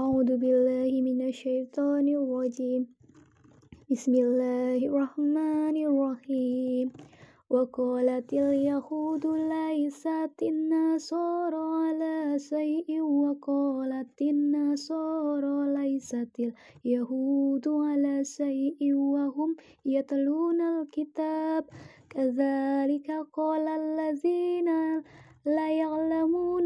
أعوذ بالله من الشيطان الرجيم. بسم الله الرحمن الرحيم. وقالت اليهود ليست النصارى على شيء. وقالت النصارى ليست اليهود على شيء. وهم يتلون الكتاب. كذلك قال الذين لا يعلمون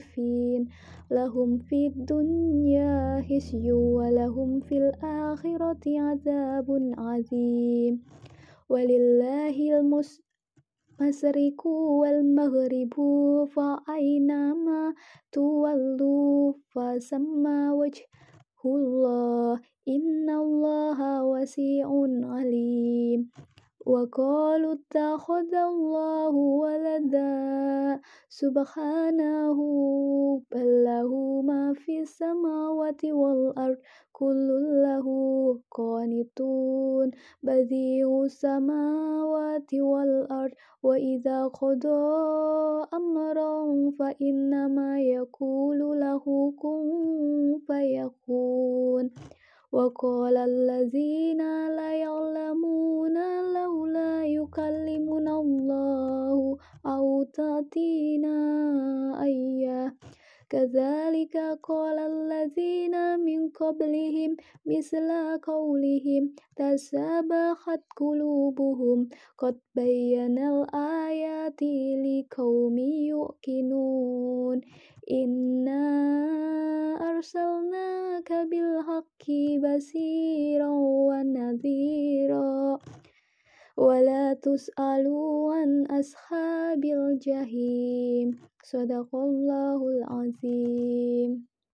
خائفين لهم في الدنيا خزي ولهم في الآخرة عذاب عظيم. ولله المشرق والمغرب فأينما تولوا فسمى وجه الله إن الله وسيع عليم. وقالوا اتخذ الله سبحانه بل له ما في السماوات والأرض كل له قانتون. بديع السماوات والأرض وإذا قضى أمرا فإنما يقول له كن فيكون. وقال الذين لا يعلمون لولا الله أو تأتينا أيه كذلك قال الذين من قبلهم مثل قولهم تشابهت قلوبهم. قد بينا الآيات لقوم يؤقنون إنا أرسلناك بالحق بصيرا ونذيرا. ولا تسألوا عن أصحاب الجحيم. صدق الله العظيم.